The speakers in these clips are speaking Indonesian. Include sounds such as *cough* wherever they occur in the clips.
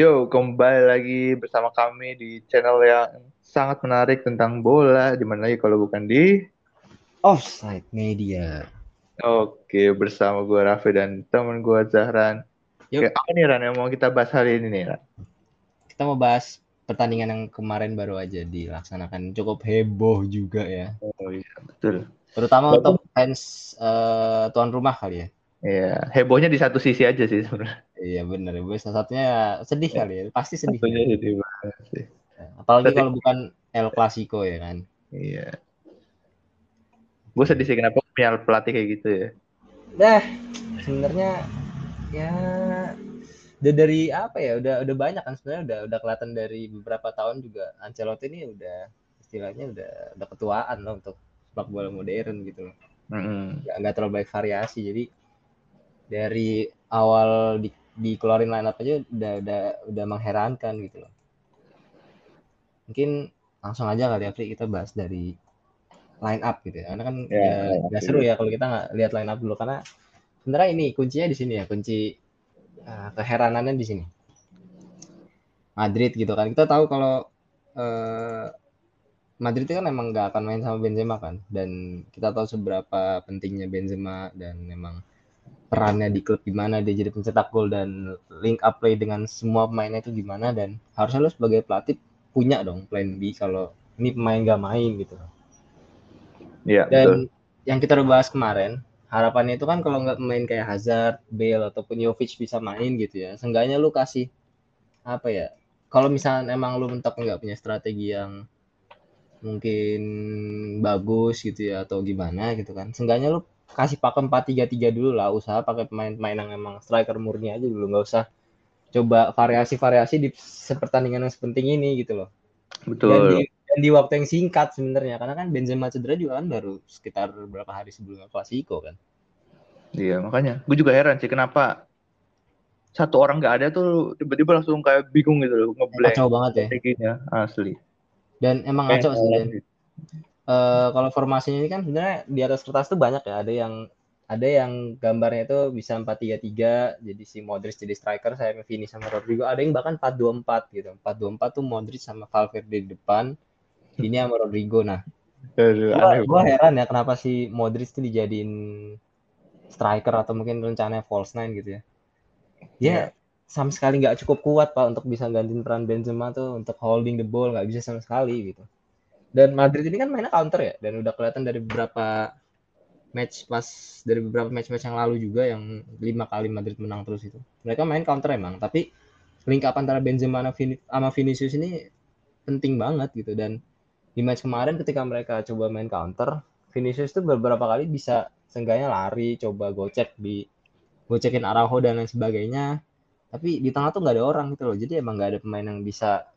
Yo, kembali lagi bersama kami di channel yang sangat menarik tentang bola. Di mana lagi kalau bukan di Offside Media. Oke, bersama gue Raffi dan temen gue Zahran. Yuk. Apa nih Ran yang mau kita bahas hari ini nih Ran? Kita mau bahas pertandingan yang kemarin baru aja dilaksanakan. Cukup heboh juga ya. Oh iya, betul. Terutama Walaupun- untuk fans eh, tuan rumah kali ya. Iya, hebohnya di satu sisi aja sih sebenarnya. Iya bener. Gue salah satunya ya sedih kali ya. Pasti sedih. Satunya jadi banget sih. Apalagi Sedih. kalau bukan El Clasico ya kan. Iya. Gue sedih sih kenapa punya pelatih kayak gitu ya. Dah, sebenarnya ya udah dari apa ya udah udah banyak kan sebenarnya udah udah kelihatan dari beberapa tahun juga. Ancelotti ini udah istilahnya udah udah ketuaan loh untuk sepak bola modern gitu loh. Mm-mm. nggak nggak terlalu baik variasi. Jadi dari awal di, dikeluarin line up aja udah udah udah mengherankan gitu loh. Mungkin langsung aja kali ya Fri, kita bahas dari line up gitu ya. Karena kan Ya, ya, dulu. seru ya kalau kita nggak lihat line up dulu. Karena sebenarnya ini kuncinya di sini ya kunci uh, keheranannya di sini. Madrid gitu kan. Kita tahu kalau eh, Madrid itu kan emang nggak akan main sama Benzema kan. Dan kita tahu seberapa pentingnya Benzema dan memang perannya di klub gimana dia jadi pencetak gol dan link up play dengan semua pemainnya itu gimana. Dan harusnya lo sebagai pelatih punya dong plan B kalau ini pemain gak main gitu. Iya, betul. dan yang kita udah bahas kemarin harapannya itu kan kalau nggak pemain kayak Hazard, Bale ataupun Jovic bisa main gitu ya seenggaknya lu kasih apa ya kalau misalnya emang lu mentok nggak punya strategi yang mungkin bagus gitu ya atau gimana gitu kan seenggaknya lu kasih pakai 4-3-3 dulu lah usaha pakai pemain-pemain yang emang striker murni aja dulu nggak usah coba variasi-variasi di sepertandingan yang sepenting ini gitu loh dan Betul. di, dan di waktu yang singkat sebenarnya. Karena kan Benzema cedera juga kan baru sekitar beberapa hari sebelum El Clasico kan. Iya, makanya. Gue juga heran sih kenapa satu orang nggak ada tuh tiba-tiba langsung kayak bingung gitu loh, ngeblank kacau banget ya. Strateginya asli. dan emang Kayak ngaco sih orang Dan. Eh, kalau formasinya ini kan sebenarnya di atas kertas tuh banyak ya. Ada yang ada yang gambarnya itu bisa 4-3-3 jadi si Modric jadi striker saya Vini sama Rodrigo. Ada yang bahkan 4-2-4 gitu. 4-2-4 tuh Modric sama Valverde di depan ini sama Rodrigo nah Aduh, gua, aneh gua banget. heran ya kenapa si Modric tuh dijadiin striker atau mungkin rencananya false nine gitu ya. Dia Iya. sama sekali nggak cukup kuat pak untuk bisa gantiin peran Benzema tuh untuk holding the ball nggak bisa sama sekali gitu. Dan Madrid ini kan mainnya counter ya dan udah kelihatan dari beberapa match pas dari beberapa match-match yang lalu juga yang lima kali Madrid menang terus itu. Mereka main counter emang tapi link up antara Benzema sama Vinicius ini penting banget gitu dan di match kemarin ketika mereka coba main counter Vinicius tuh beberapa kali bisa seenggaknya lari coba gocek di gocekin Araujo dan lain sebagainya tapi di tengah tuh nggak ada orang gitu loh jadi emang nggak ada pemain yang bisa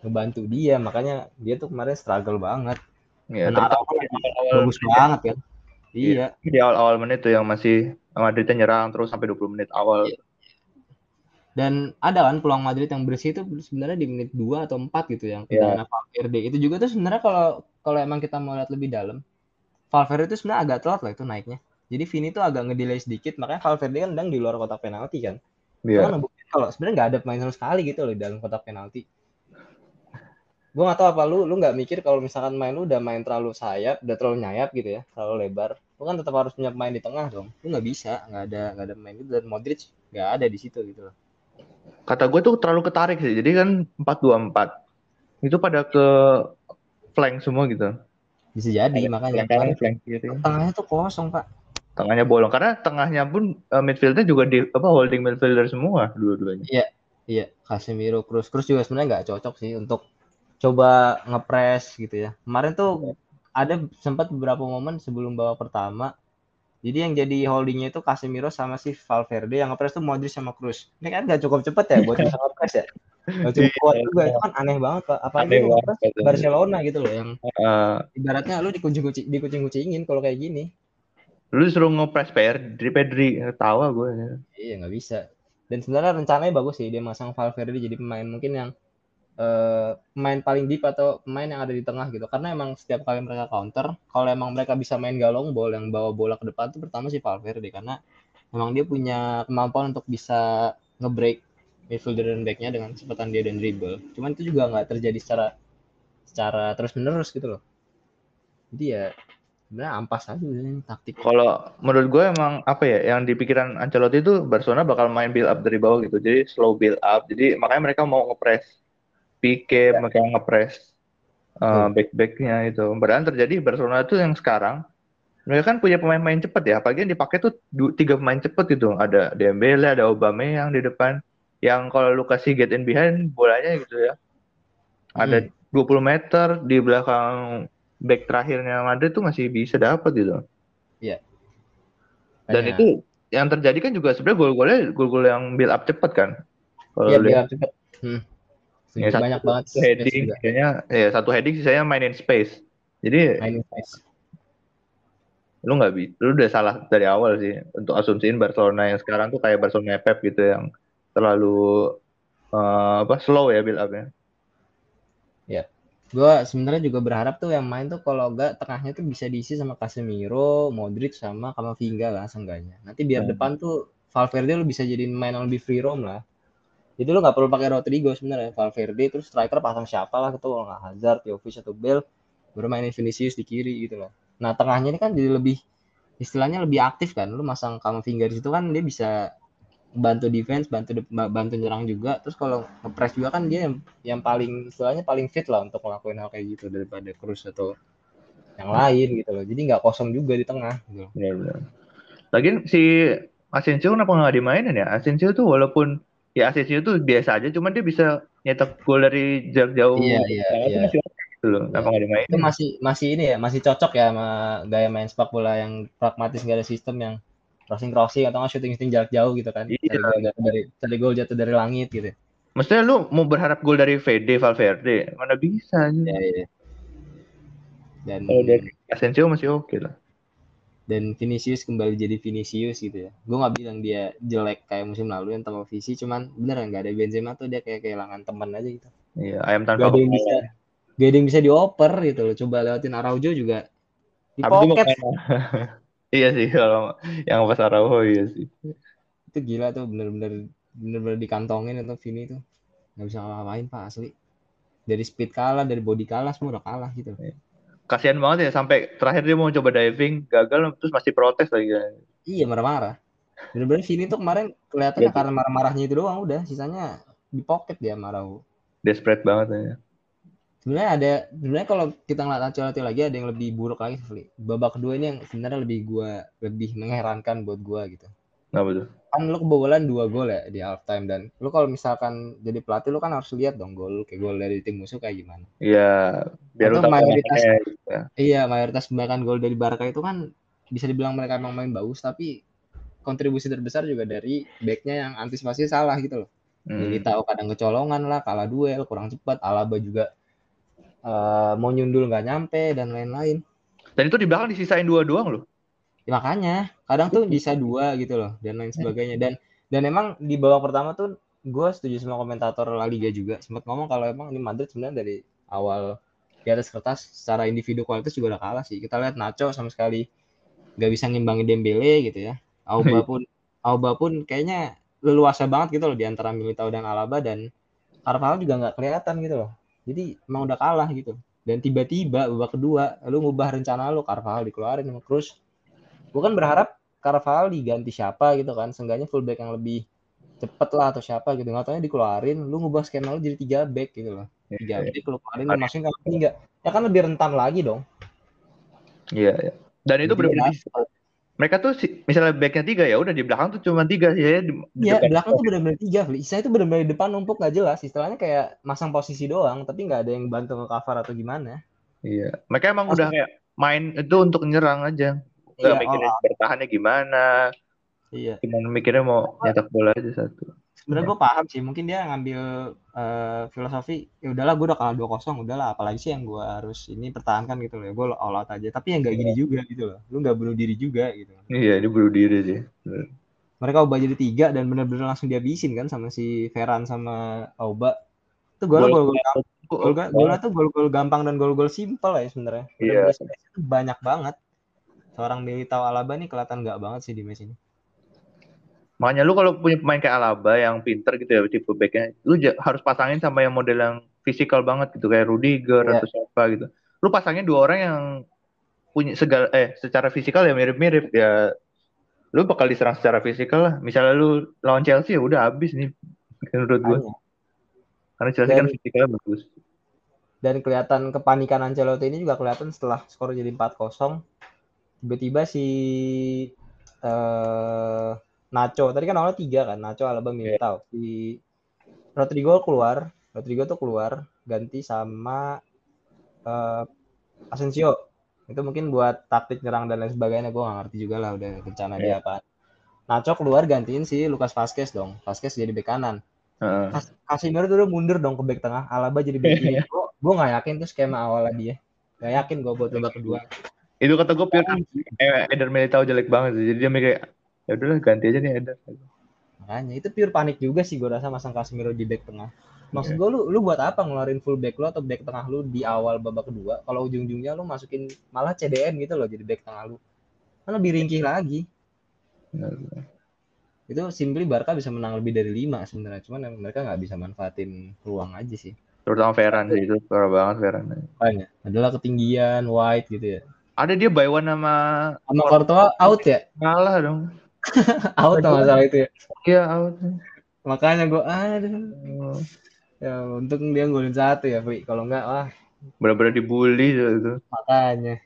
ngebantu dia makanya dia tuh kemarin struggle banget Iya, dan terutama Araujo bagus menit. banget kan Iya. iya di awal-awal menit tuh yang masih Madridnya nyerang terus sampai 20 menit awal. Iya. Dan ada kan peluang Madrid yang bersih itu sebenarnya di menit 2 atau 4 gitu yang Iya. tendangan Valverde. Itu juga tuh sebenarnya kalau kalau emang kita mau lihat lebih dalam Valverde itu sebenarnya agak telat lah itu naiknya. Jadi Vini tuh agak ngedelay sedikit makanya Valverde kan sedang di luar kotak penalti kan. Iya. Karena ngebuktiin kalau sebenarnya nggak ada pemain sama sekali gitu loh di dalam kotak penalti. Gue nggak tahu apa lu lu nggak mikir kalau misalkan main lu udah main terlalu sayap udah terlalu nyayap gitu ya terlalu lebar lu kan tetap harus punya pemain di tengah dong. Lu nggak bisa nggak ada nggak ada pemain itu dan Modric nggak ada di situ gitu loh Kata gue tuh terlalu ketarik sih. Jadi kan 4-2-4. Itu pada ke flank semua gitu. bisa jadi makanya Flank kanan, Makanya flank kiri. tengahnya tuh kosong pak Tengahnya bolong karena tengahnya pun eh, midfieldnya juga di apa holding midfielder semua dua-duanya. iya Casemiro Cruz Cruz juga sebenarnya nggak cocok sih untuk coba ngepres gitu ya kemarin tuh ada sempat beberapa momen sebelum babak pertama jadi yang jadi holdingnya itu Casemiro sama si Valverde yang ngepres tuh Modric sama Cruz ini kan nggak cukup cepet ya buat *laughs* bisa ngepres ya? Nggak cukup kuat juga. Itu kan aneh banget pak. Apalagi Aneh banget, ngepres. Barcelona gitu loh yang Eh, ibaratnya lu dikucing-kucing dikucing-kucingin kalau kayak gini. Lu disuruh ngepres Pedri, Pedri tawa gue. iya nggak bisa. Dan sebenarnya rencananya bagus sih dia masang Valverde jadi pemain mungkin yang uh, pemain paling deep atau pemain yang ada di tengah gitu. Karena emang setiap kali mereka counter, kalau emang mereka bisa main galong ball yang bawa bola ke depan tuh pertama sih Valverde karena emang dia punya kemampuan untuk bisa ngebreak midfielder dan backnya dengan kecepatan dia dan dribble. Cuman itu juga nggak terjadi secara secara terus menerus gitu loh. Jadi ya sebenarnya ampas aja ini taktik. Kalau menurut gue emang apa ya yang di pikiran Ancelotti itu Barcelona bakal main build up dari bawah gitu. Jadi slow build up. Jadi makanya mereka mau ngepres Pique, ya. mereka ngepres uh, back-backnya itu. Padahal terjadi Barcelona itu yang sekarang mereka kan punya pemain-pemain cepet ya. Apalagi yang dipakai tuh tiga pemain cepet gitu. Ada Dembele, ada Aubameyang di depan. Yang kalau lu kasih get in behind bolanya gitu ya. Ada hmm 20 meter di belakang back terakhirnya Madrid tuh masih bisa dapat gitu. Iya. Dan itu yang terjadi kan juga sebenarnya gol-golnya gol-gol yang build up cepet kan. Kalau iya, build up cepet. Hmm. Ya, banyak satu, banget heading kayaknya ya satu heading sih saya mainin space. Jadi mainin space. Lu nggak bisa, lu udah salah dari awal sih untuk asumsiin Barcelona yang sekarang tuh kayak Barcelona Pep gitu yang terlalu uh, apa slow ya build up-nya. Ya. Gue sebenarnya juga berharap tuh yang main tuh kalau enggak tengahnya tuh bisa diisi sama Casemiro, Modric sama Kamavinga lah seenggaknya. Nanti biar hmm. depan tuh Valverde lu bisa jadi main yang lebih free roam lah. Jadi lu nggak perlu pakai Rodrigo sebenarnya. Valverde terus striker pasang siapa lah gitu nggak Hazard, Jovic atau Bale baru mainin Vinicius di kiri gitu loh. Nah tengahnya ini kan jadi lebih istilahnya lebih aktif kan. Lu masang Kamavinga di situ kan dia bisa bantu defense, bantu bantu nyerang juga. Terus kalau ngepres juga kan dia yang, yang paling istilahnya paling fit lah untuk ngelakuin hal kayak gitu daripada Cruz atau yang lain gitu loh. Jadi nggak kosong juga di tengah gitu. Iya benar. Lagian si Asensio kenapa nggak dimainin ya? Asensio tuh walaupun ya Asensio tuh biasa aja, cuman dia bisa nyetak gol dari jarak jauh. Iya iya. iya. Masih gitu loh. Kenapa nggak dimainin? Itu masih masih ini ya, masih cocok ya sama gaya main sepak bola yang pragmatis nggak ada sistem yang crossing crossing atau nggak shooting shooting jarak jauh gitu kan iya. cari gol jatuh dari cari gol jatuh dari langit gitu Maksudnya lu mau berharap gol dari VD Valverde mana bisa ya, ya. dan kalau dari Asensio masih oke okay lah dan Vinicius kembali jadi Vinicius gitu ya gue nggak bilang dia jelek kayak musim lalu yang tanpa visi cuman bener nggak ada Benzema tuh dia kayak kehilangan teman aja gitu iya ayam tanpa gak ada yang bisa gak ada yang bisa dioper gitu loh coba lewatin Araujo juga di pocket *laughs* Iya sih kalau yang pas Araujo iya sih. Itu gila tuh bener-bener bener-bener dikantongin itu Vini tuh. Gak bisa ngapain Pak asli. Dari speed kalah, dari body kalah semua udah kalah gitu. Iya. Kasihan banget ya sampai terakhir dia mau coba diving gagal terus masih protes lagi. Iya marah-marah. Bener-bener Vini tuh kemarin kelihatannya ya, karena marah-marahnya itu doang udah sisanya di pocket dia marah. Desperate banget ya sebenarnya ada sebenarnya kalau kita ngeliat Ancelotti lagi ada yang lebih buruk lagi babak kedua ini yang sebenarnya lebih gua lebih mengherankan buat gua gitu Nah betul. Kan lu kebobolan dua gol ya di half time dan lu kalau misalkan jadi pelatih lu kan harus lihat dong gol kayak gol dari tim musuh kayak gimana. Iya, biar lu mayoritas. Ya. Iya, mayoritas bahkan gol dari Barca itu kan bisa dibilang mereka emang main bagus tapi kontribusi terbesar juga dari backnya yang antisipasi salah gitu loh. Hmm. Jadi tahu kadang kecolongan lah, kalah duel, kurang cepat, Alaba juga uh, mau nyundul nggak nyampe dan lain-lain. Dan itu di belakang disisain dua doang loh. Ya, makanya. Kadang tuh bisa dua gitu loh dan lain sebagainya. Dan dan emang di babak pertama tuh gue setuju sama komentator La Liga juga. Sempat ngomong kalau emang ini Madrid sebenarnya dari awal di atas kertas secara individu kualitas juga udah kalah sih. Kita lihat Nacho sama sekali nggak bisa ngimbangin Dembele gitu ya. Auba pun Auba pun kayaknya leluasa banget gitu loh di antara Militao dan Alaba dan Carvalho juga nggak kelihatan gitu loh. Jadi emang udah kalah gitu. Dan tiba-tiba babak kedua lu ngubah rencana lu Carvalho dikeluarin sama Cruz. Gue kan berharap Carvalho diganti siapa gitu kan. Seenggaknya fullback yang lebih cepet lah atau siapa gitu. Nggak taunya dikeluarin, lu ngubah skema lu jadi tiga back gitu loh. Tiga yeah, back lu keluarin, lu masukin kalau enggak. Ya kan lebih rentan lagi dong. Iya, yeah, Dan itu benar-benar mereka tuh misalnya backnya tiga ya udah di belakang tuh cuma tiga sih ya di, iya belakang tuh benar-benar tiga Saya itu benar-benar di depan numpuk nggak jelas istilahnya kayak masang posisi doang tapi nggak ada yang bantu nge cover atau gimana iya mereka emang Maksud... udah kayak main itu untuk nyerang aja nggak iya, mikirin oh, bertahannya gimana iya cuma mikirnya mau nyetak bola aja satu sebenarnya gue paham sih mungkin dia ngambil uh, filosofi ya udahlah gue udah kalah dua kosong udahlah apalagi sih yang gue harus ini pertahankan gitu loh ya gue all out aja tapi yang nggak gini juga gitu loh lu nggak bunuh diri juga gitu iya ini bunuh diri sih mereka ubah jadi tiga dan benar-benar langsung dihabisin kan sama si Ferran sama Auba itu gol gol gol gol tuh gol-gol gampang dan gol-gol simpel ya sebenarnya Iya. itu banyak banget seorang Militao Alaba nih kelihatan nggak banget sih di match ini Makanya lu kalau punya pemain kayak Alaba yang pinter gitu ya tipe backnya, lu harus pasangin sama yang model yang fisikal banget gitu kayak Rudiger Iya. atau siapa gitu. Lu pasangin dua orang yang punya segala eh secara fisikal ya mirip-mirip ya. Lu bakal diserang secara fisikal lah. Misalnya lu lawan Chelsea ya udah habis nih *laughs* menurut gua. Makanya. Karena Chelsea kan Dan- fisikalnya bagus. dan kelihatan kepanikan Ancelotti ini juga kelihatan setelah skor jadi 4-0 tiba-tiba si eh Nacho tadi kan awalnya tiga kan Nacho Alaba Militao si Rodrigo keluar Rodrigo tuh keluar ganti sama eh Asensio itu mungkin buat taktik nyerang dan lain sebagainya gue gak ngerti juga lah udah rencana dia apa Nacho keluar gantiin si Lucas Vazquez dong Vazquez jadi bek kanan Heeh. Kas Casemiro dulu mundur dong ke back tengah, Alaba jadi back kiri. *laughs* Gue nggak yakin tuh skema awalnya dia. Gak yakin gue buat babak kedua. Itu kata gue pure eh, Eder Militao jelek banget sih. Jadi dia mikir ya udahlah ganti aja nih Eder. Makanya itu pure panik juga sih gue rasa masang Casemiro di back tengah. Maksud gue lu lu buat apa ngeluarin full back lu atau back tengah lu di awal babak kedua? Kalau ujung-ujungnya lu masukin malah CDM gitu loh jadi back tengah lu. Kan lebih ringkih lagi. Itu simply Barca bisa menang lebih dari 5 sebenarnya. Cuman mereka nggak bisa manfaatin peluang aja sih. Terutama Ferran sih itu parah banget Ferran. Makanya adalah ketinggian, wide gitu ya. Ada dia by one sama Sama Courtois out ya? ngalah dong. *laughs* Out sama masalah itu ya. Iya out. Makanya gue aduh. Ya untung dia golin satu ya, Fri. Kalau enggak wah Bener-bener dibully gitu. makanya.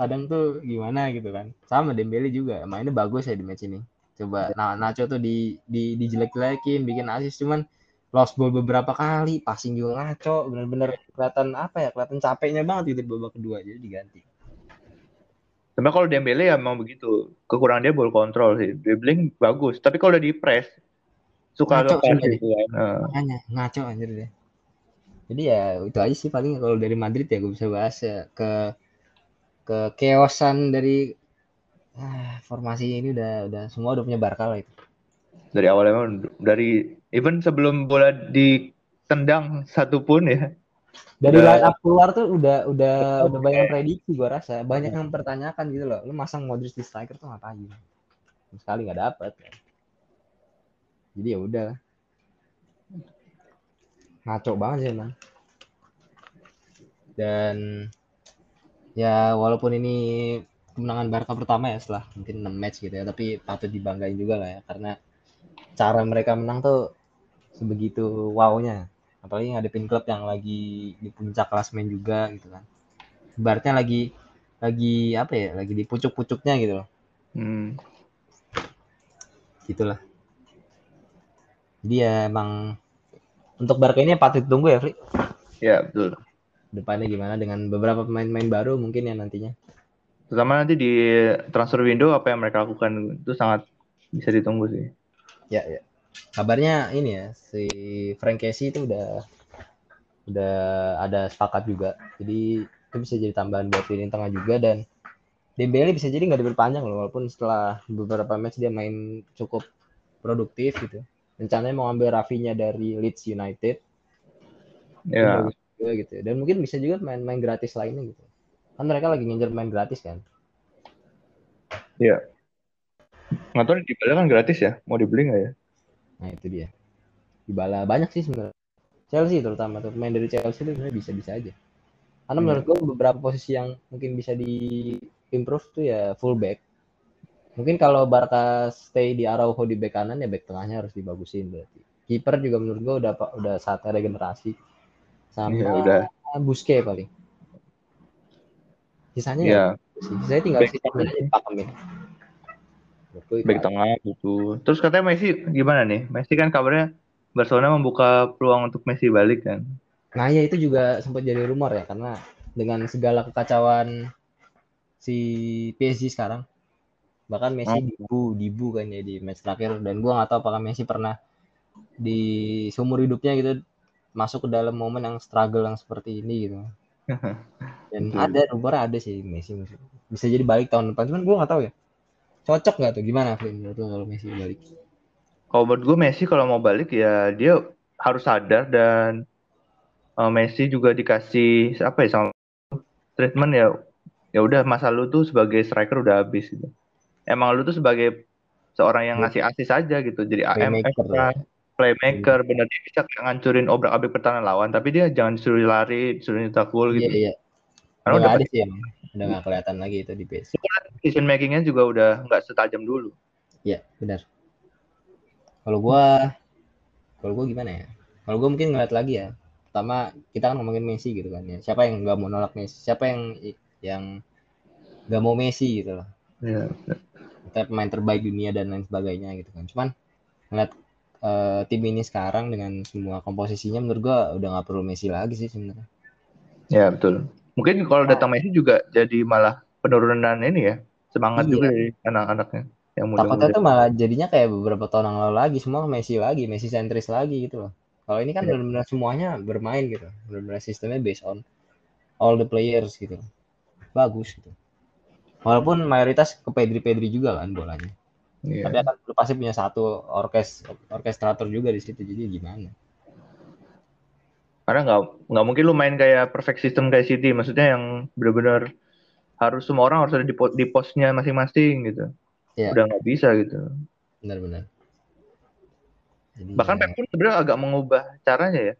Kadang tuh gimana gitu kan. Sama Dembele juga mainnya bagus ya di match ini. Coba nah, Nacho tuh di di dijelek-jelekin, bikin assist cuman lost ball beberapa kali, passing juga ngaco, bener-bener kelihatan apa ya, kelihatan capeknya banget gitu babak kedua jadi diganti. Cuma kalau Dembele ya memang begitu. Kekurangan dia ball control sih. Dribbling bagus, tapi kalau udah di press suka Ngaco lepas gitu kan. Makanya ngaco anjir dia. Jadi ya itu aja sih paling kalau dari Madrid ya gue bisa bahas ya ke ke keosan dari ah, formasi ini udah udah semua udah punya Barca lah itu. dari awal emang dari even sebelum bola ditendang satu pun ya. Dari Udah- line up keluar tuh udah udah *laughs* udah banyak prediksi gua rasa, banyak yang mempertanyakan gitu loh. Lu masang Modric di striker tuh ngapain? Sekali nggak dapet. Jadi ya udah. Ngaco banget sih emang. Dan ya walaupun ini kemenangan Barca pertama ya setelah mungkin 6 match gitu ya, tapi patut dibanggain juga lah ya karena cara mereka menang tuh sebegitu wownya. Apalagi ngadepin klub yang lagi di puncak klasmen juga gitu kan. Ibaratnya lagi lagi apa ya lagi di pucuk-pucuknya gitu loh. Hmm. gitulah. Jadi ya emang untuk Barca ini patut tunggu ya Fri? Ya betul. depannya gimana? Dengan beberapa pemain-pemain baru mungkin ya nantinya. Terutama nanti di transfer window apa yang mereka lakukan itu sangat bisa ditunggu sih. ya ya kabarnya ini ya si Frank Casey itu udah udah ada sepakat juga. Jadi itu bisa jadi tambahan buat lini tengah juga dan Dembele bisa jadi nggak diperpanjang loh walaupun setelah beberapa match dia main cukup produktif gitu. Rencananya mau ambil Rafinya dari Leeds United. Ya. juga gitu. Dan mungkin bisa juga main-main gratis lainnya gitu. Kan mereka lagi ngincer main gratis kan? Nggak tahu di Bala kan gratis ya. Mau dibeli nggak ya? Nah itu dia. Dybala banyak sih sebenarnya. Chelsea terutama tuh. Pemain dari Chelsea itu sebenarnya bisa-bisa aja. Karena Hmm. menurut gue beberapa posisi yang mungkin bisa di improve tuh ya fullback mungkin kalau Barca stay di Araujo di back kanan ya back tengahnya harus dibagusin berarti. Kiper juga menurut gue udah udah saatnya regenerasi. Sama Iya, udah. Busquets paling. Sisanya ya Ya, sisanya tinggal Back sisa aja dipakemin back tengah gitu. Terus katanya Messi gimana nih? Messi kan kabarnya Barcelona membuka peluang untuk Messi balik kan. Nah ya itu juga sempat jadi rumor ya karena dengan segala kekacauan si PSG sekarang bahkan Messi Oh. dibu dibu kan ya di match terakhir dan gua nggak tahu apakah Messi pernah di seumur hidupnya gitu masuk ke dalam momen yang struggle yang seperti ini gitu *laughs* dan ada rumor ada sih Messi bisa jadi balik tahun depan cuman gua nggak tahu ya cocok nggak tuh? Gimana Flynn menurut lo kalau Messi balik? Kalau menurut gue Messi kalau mau balik ya dia harus sadar dan uh, Messi juga dikasih apa ya sama treatment ya ya udah masa lu tuh sebagai striker udah habis gitu. Emang lu tuh sebagai seorang yang ngasih asis aja gitu. Jadi AMF Playmaker lah, playmaker bener dia bisa ngancurin obrak-abrik pertahanan lawan tapi dia jangan disuruh lari, disuruh nyetak gol iya gitu. iya. Karena udah udah ada sih emang udah nggak kelihatan lagi itu di PS decision makingnya juga udah nggak setajam dulu. Iya, benar. Kalau gua kalau gua gimana ya? Kalau gua mungkin ngeliat lagi ya. Pertama, kita kan ngomongin Messi gitu kan ya. Siapa yang nggak mau nolak Messi? Siapa yang yang nggak mau Messi gitu loh. Iya. Kita pemain terbaik dunia dan lain sebagainya gitu kan. Cuman ngeliat eh, tim ini sekarang dengan semua komposisinya menurut gua udah nggak perlu Messi lagi sih sebenarnya. Ya betul. Mungkin kalau datang Messi juga jadi malah penurunan ini ya semangat Iya. juga dari anak-anaknya yang Takutnya muda-muda. tuh malah jadinya kayak beberapa tahun yang lalu lagi semua Messi lagi, Messi sentris lagi gitu loh. Kalau ini kan Iya. benar-benar semuanya bermain gitu. Benar-benar sistemnya based on all the players gitu. Bagus gitu. Walaupun mayoritas ke Pedri-Pedri juga kan bolanya. Iya. Tapi akan pasti punya satu orkes orkestrator juga di situ. Jadi gimana? Karena nggak nggak mungkin lu main kayak perfect system kayak City, maksudnya yang benar-benar harus semua orang harus ada di, di posnya masing-masing gitu. Iya. Udah nggak bisa gitu. Benar-benar. Bahkan ya, Pep pun sebenarnya agak mengubah caranya ya.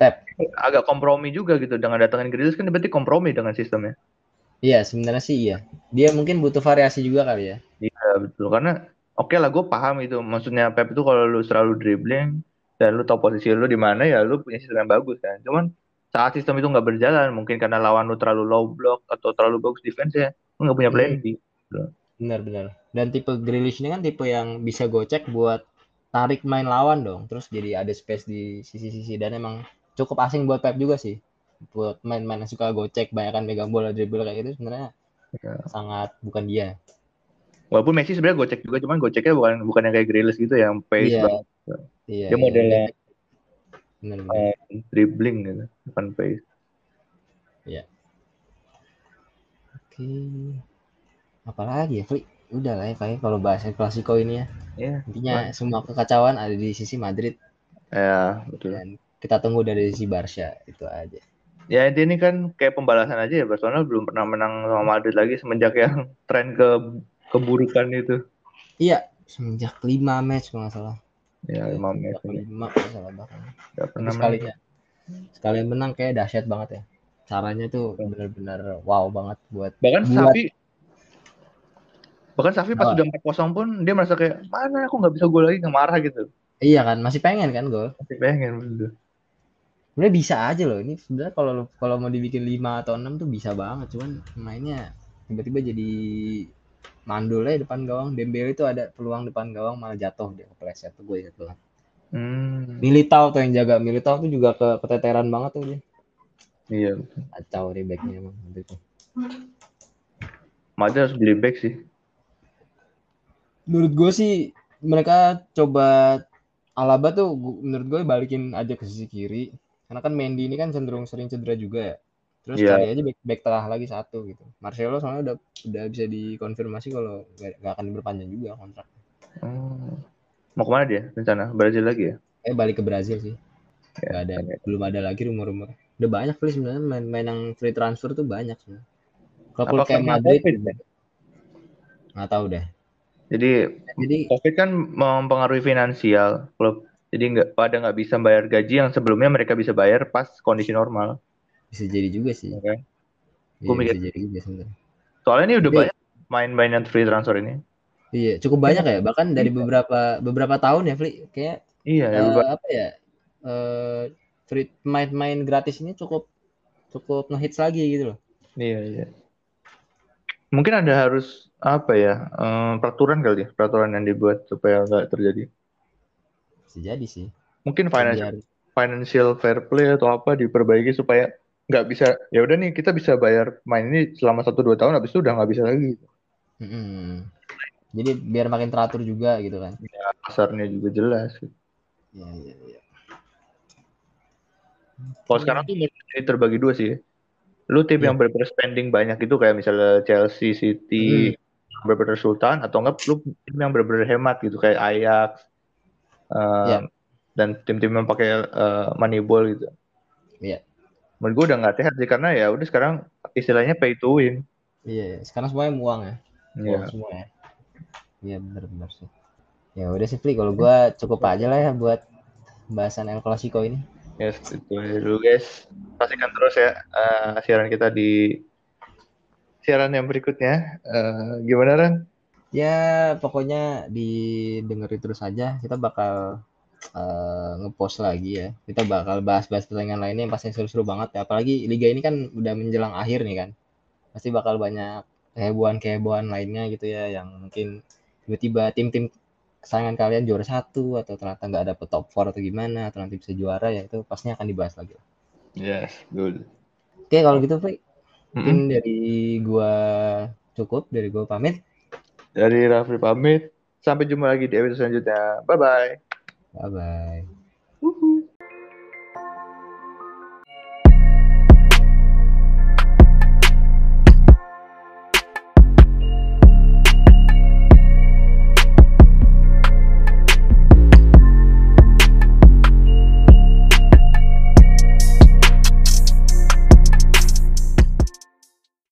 Pep. Agak kompromi juga gitu dengan datangin Grealish kan berarti kompromi dengan sistemnya. Iya, sebenarnya sih iya. Dia mungkin butuh variasi juga kali ya. Iya betul karena oke lah gue paham itu maksudnya Pep itu kalau lu selalu dribbling dan lu tahu posisi lu di mana ya lu punya sistem yang bagus kan. Cuman saat sistem itu nggak berjalan mungkin karena lawan lu terlalu low block atau terlalu bagus defense ya lu nggak punya plan. B. Benar-benar. Dan tipe Grealish ini kan tipe yang bisa gocek buat tarik main lawan dong. Terus jadi ada space di sisi-sisi dan emang cukup asing buat Pep juga sih. Buat main-main yang suka gocek, banyak kan megang bola dribble kayak gitu sebenarnya Ya. sangat bukan dia. Walaupun Messi sebenarnya gocek juga cuman goceknya bukan bukan yang kayak Grealish gitu yang pace Iya. banget Iya. Dia modelnya benar-benar. eh, dribbling gitu bukan pace. Oke. Apalagi ya, Fli? Udah lah ya kayak kalau bahas El Clasico ini ya. Ya, Intinya semua kekacauan ada di sisi Madrid ya betul. dan kita tunggu dari sisi Barca itu aja. Ya intinya ini kan kayak pembalasan aja ya Barcelona belum pernah menang sama Madrid lagi semenjak yang *laughs* tren ke keburukan itu. Iya, semenjak 5 match kalau nggak salah. Ya lima match ini lima kalau salah bahkan. nggak pernah sekalinya sekali menang kayak dahsyat banget ya. Caranya tuh benar-benar wow banget buat Bahkan buat Safi bahkan Safi pas Apa? udah 4-0 pun dia merasa kayak mana aku nggak bisa gol lagi nggak marah gitu. iya kan masih pengen kan gol. Masih pengen gitu. Sebenarnya bisa aja loh ini sebenarnya kalau kalau mau dibikin 5 atau 6 tuh bisa banget cuman mainnya tiba-tiba jadi mandul aja depan gawang Dembele itu ada peluang depan gawang malah jatuh dia kepleset tuh gue ingat banget. Hmm, Militao tuh yang jaga Militao tuh juga ke keteteran banget tuh dia. iya. Kacau deh backnya emang tuh. Madrid harus beli back sih. Menurut gue sih mereka coba Alaba tuh menurut gue balikin aja ke sisi kiri karena kan Mendy ini kan cenderung sering cedera juga ya. Terus Iya. cari aja back, back tengah lagi satu gitu. Marcelo soalnya udah udah bisa dikonfirmasi kalau gak, gak akan diperpanjang juga kontrak. Hmm. Mau ke mana dia rencana? Brazil lagi ya? Eh balik ke Brazil sih. Ya, Gak ada ya. belum ada lagi rumor-rumor. Udah banyak kali sebenarnya main-main yang free transfer tuh banyak sebenarnya. Kalau kayak Madrid COVID ya? nggak tahu deh. Jadi Jadi COVID kan mempengaruhi finansial klub. Jadi nggak pada nggak bisa bayar gaji yang sebelumnya mereka bisa bayar pas kondisi normal. Bisa jadi juga sih. ya kan? Iya, Gua mikir- bisa jadi juga sebenarnya. Soalnya ini udah Jadi- banyak main-main yang free transfer ini. Iya, cukup banyak ya. Bahkan dari beberapa beberapa tahun ya, Fli. Kayak Iya, ya, eh, beberapa- apa ya? Eh free main-main gratis ini cukup cukup ngehits lagi gitu loh. iya, iya. Mungkin ada harus apa ya eh, peraturan kali ya, peraturan yang dibuat supaya nggak terjadi. Bisa jadi sih. Mungkin financial Biar- financial fair play atau apa diperbaiki supaya nggak bisa ya udah nih kita bisa bayar main ini selama satu dua tahun habis itu udah nggak bisa lagi Mm-mm. Jadi biar makin teratur juga gitu kan. pasarnya juga jelas Iya, iya, iya. kalau sekarang tuh jadi terbagi dua sih lu tim Iya. yang benar spending banyak itu kayak misalnya Chelsea City benar-benar sultan atau enggak lu tim yang benar-benar hemat gitu kayak Ajax uh, Iya. dan tim-tim yang pakai uh, Moneyball gitu. Iya. Menurut gue udah nggak sehat sih karena ya udah sekarang istilahnya pay to win. Iya, sekarang semuanya muang ya. Iya. Uang semua ya. Iya benar-benar sih. Ya udah sih Pli, kalau gua cukup aja lah ya buat bahasan El Clasico ini. Yes, itu aja dulu guys. Pastikan terus ya uh, siaran kita di siaran yang berikutnya. Uh, gimana Ran? Ya pokoknya didengerin terus aja. Kita bakal uh, ngepost lagi ya. Kita bakal bahas-bahas pertandingan lainnya yang pasti seru-seru banget ya. Apalagi liga ini kan udah menjelang akhir nih kan. Pasti bakal banyak kehebohan-kehebohan lainnya gitu ya yang mungkin tiba-tiba tim-tim kesayangan kalian juara satu atau ternyata nggak dapet top 4 atau gimana atau nanti bisa juara ya itu pastinya akan dibahas lagi. Yes, good. Oke kalau gitu Pri, mungkin Mm-mm. dari gua cukup dari gua pamit. Dari Raffi pamit. Sampai jumpa lagi di episode selanjutnya. Bye bye. Bye bye.